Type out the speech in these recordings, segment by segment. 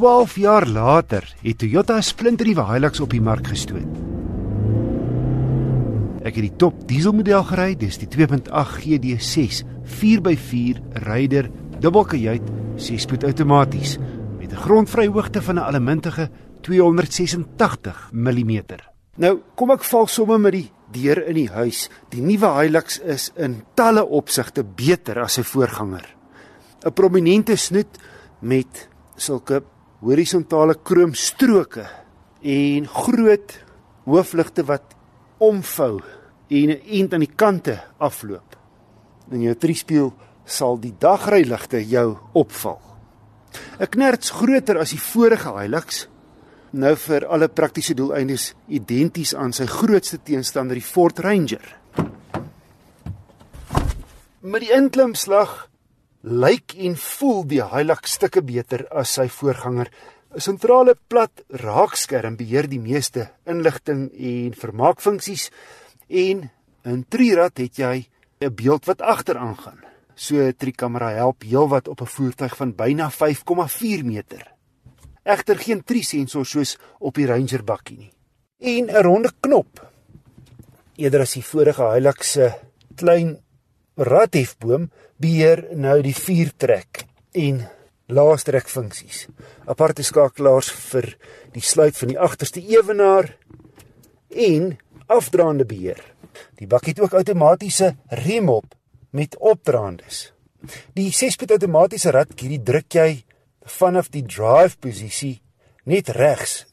12 jaar later het Toyota 'n splinternuwe Hilux op die mark gestoot. Ek het die top dieselmodel gery, dis die 2.8 GD6 4x4 ryder dubbelkajuit 6-spoed outomaties met 'n grondvryhoogte van 'n allemintige 286 mm. Nou, kom ek val sommer met die deur in die huis. Die nuwe Hilux is in talle opsigte beter as sy voorganger. 'n Prominente snoet met sulke horisontale kroomstroke en groot hoofligte wat omvou en 'n end aan die kante afloop. In jou triespieël sal die dagryligte jou opval. 'n Knerts groter as die vorige Hilux, nou vir alle praktiese doeleindes identies aan sy grootste teenstander die Ford Ranger. Met die inklimslag lyk en voel die Hilux stukke beter as sy voorganger. 'n Sentrale plat raakskerm beheer die meeste inligting en vermaakfunksies en in trirad het jy 'n beeld wat agteraan gaan. So 'n trikamera help heelwat op 'n voertuig van byna 5,4 meter. Egter geen trisensor soos op die Ranger bakkie nie. En 'n ronde knop. Eerder as die vorige Hilux se klein radhefboom beheer nou die viertrek en laastrek funksies. Aparte skakelaars vir die sluit van die agterste ewenaar en afdraande beheer. Die bakkie het ook outomatiese remop met opdraandes. Die 6-spoed outomatiese radkie druk jy vanaf die drive posisie net regs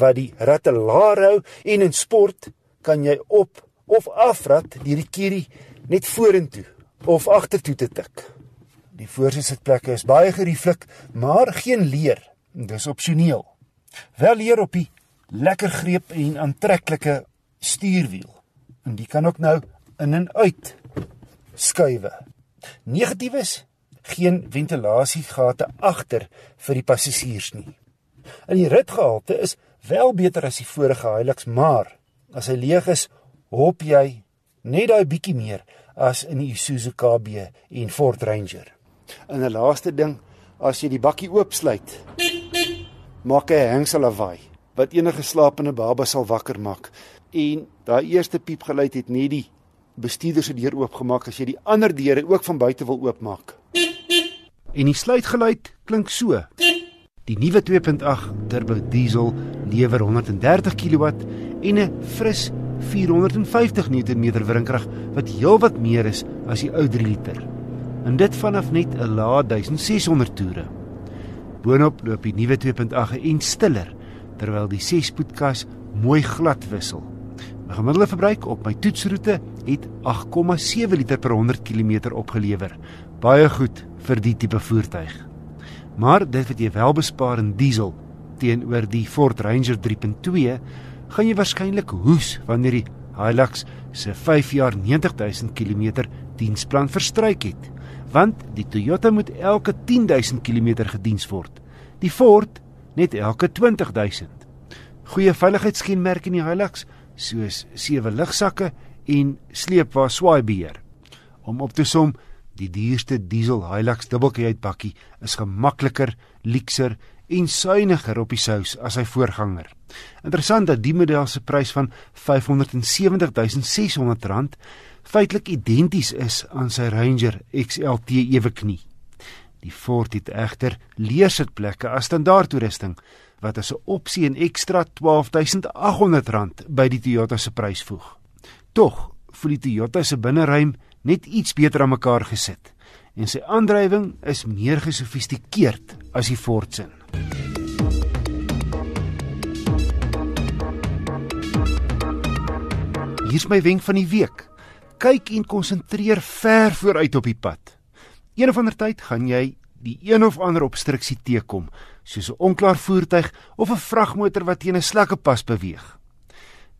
wat die ratte laer hou en in sport kan jy op of afrat die kierie net vorentoe of agtertoe te tik. Die voorsitplekke is baie gerieflik, maar geen leer. Dis opsioneel. Wel leer op die lekker greep en aantreklike stuurwiel. En die kan ook nou in en uit skuwe. Negatief is geen ventilasiegate agter vir die passasiers nie. In die ritgehalte is wel beter as die vorige Hilux, maar as hy leeg is, hop jy net daai bietjie meer as in die Isuzu KB en Ford Ranger. En 'n laaste ding, as jy die bakkie oopsluit, maak hy 'n hengsel lawaai wat enige slapende baba sal wakker maak. En daai eerste piepgeluid het net die bestuurder se deur oopgemaak as jy die ander deure ook van buite wil oopmaak. En die sluitgeluid klink so. Die nuwe 2.8 turbo diesel lewer 130 kW en 'n fris 450 Nm wrinkrag wat heelwat meer is as die ou 3 liter. En dit vanaf net 'n lae 1600 toere. Boonop loop die nuwe 2.8 en stiller terwyl die 6-spoedkas mooi glad wissel. My gemiddelde verbruik op my toetsroete het 8,7 liter per 100 km opgelewer. Baie goed vir die tipe voertuig. Maar dit wat jy wel bespaar in diesel teenoor die Ford Ranger 3.2 gaan jy waarskynlik hoes wanneer die Hilux se 5 jaar 90000 km diensplan verstryk het, want die Toyota moet elke 10000 km gediens word. Die Ford net elke 20000. Goeie veiligheidskenmerke in die Hilux soos sewe lugsakke en sleepwa swaaibeheer. Om op te som, die duurste diesel Hilux dubbelkajuitbakkie is gemakliker, liekser en suiwiger op die sous as sy voorganger. Interessant dat die model se prys van R570600 feitelik identies is aan sy Ranger XLT eweknie. Die Ford het egter leersitplekke as standaard toerusting wat as 'n opsie 'n ekstra R12800 by die Toyota se prys voeg. Tog voel die Toyota se binneruim net iets beter aan mekaar gesit en sy aandrywing is meer gesofistikeerd as die Ford se. Hier's my wenk van die week. Kyk en konsentreer ver vooruit op die pad. Een of ander tyd gaan jy die een of ander obstruksie teekom, soos 'n onklaar voertuig of 'n vragmotor wat teen 'n slakke pas beweeg.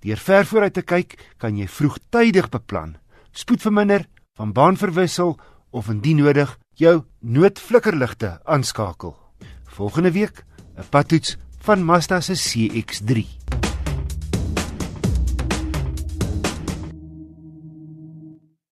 Deur ver vooruit te kyk, kan jy vroegtydig beplan, spoed verminder, van baan verwissel of indien nodig, jou noodflikkerligte aanskakel. Volgende week, 'n padtoets van Mazda se CX-3.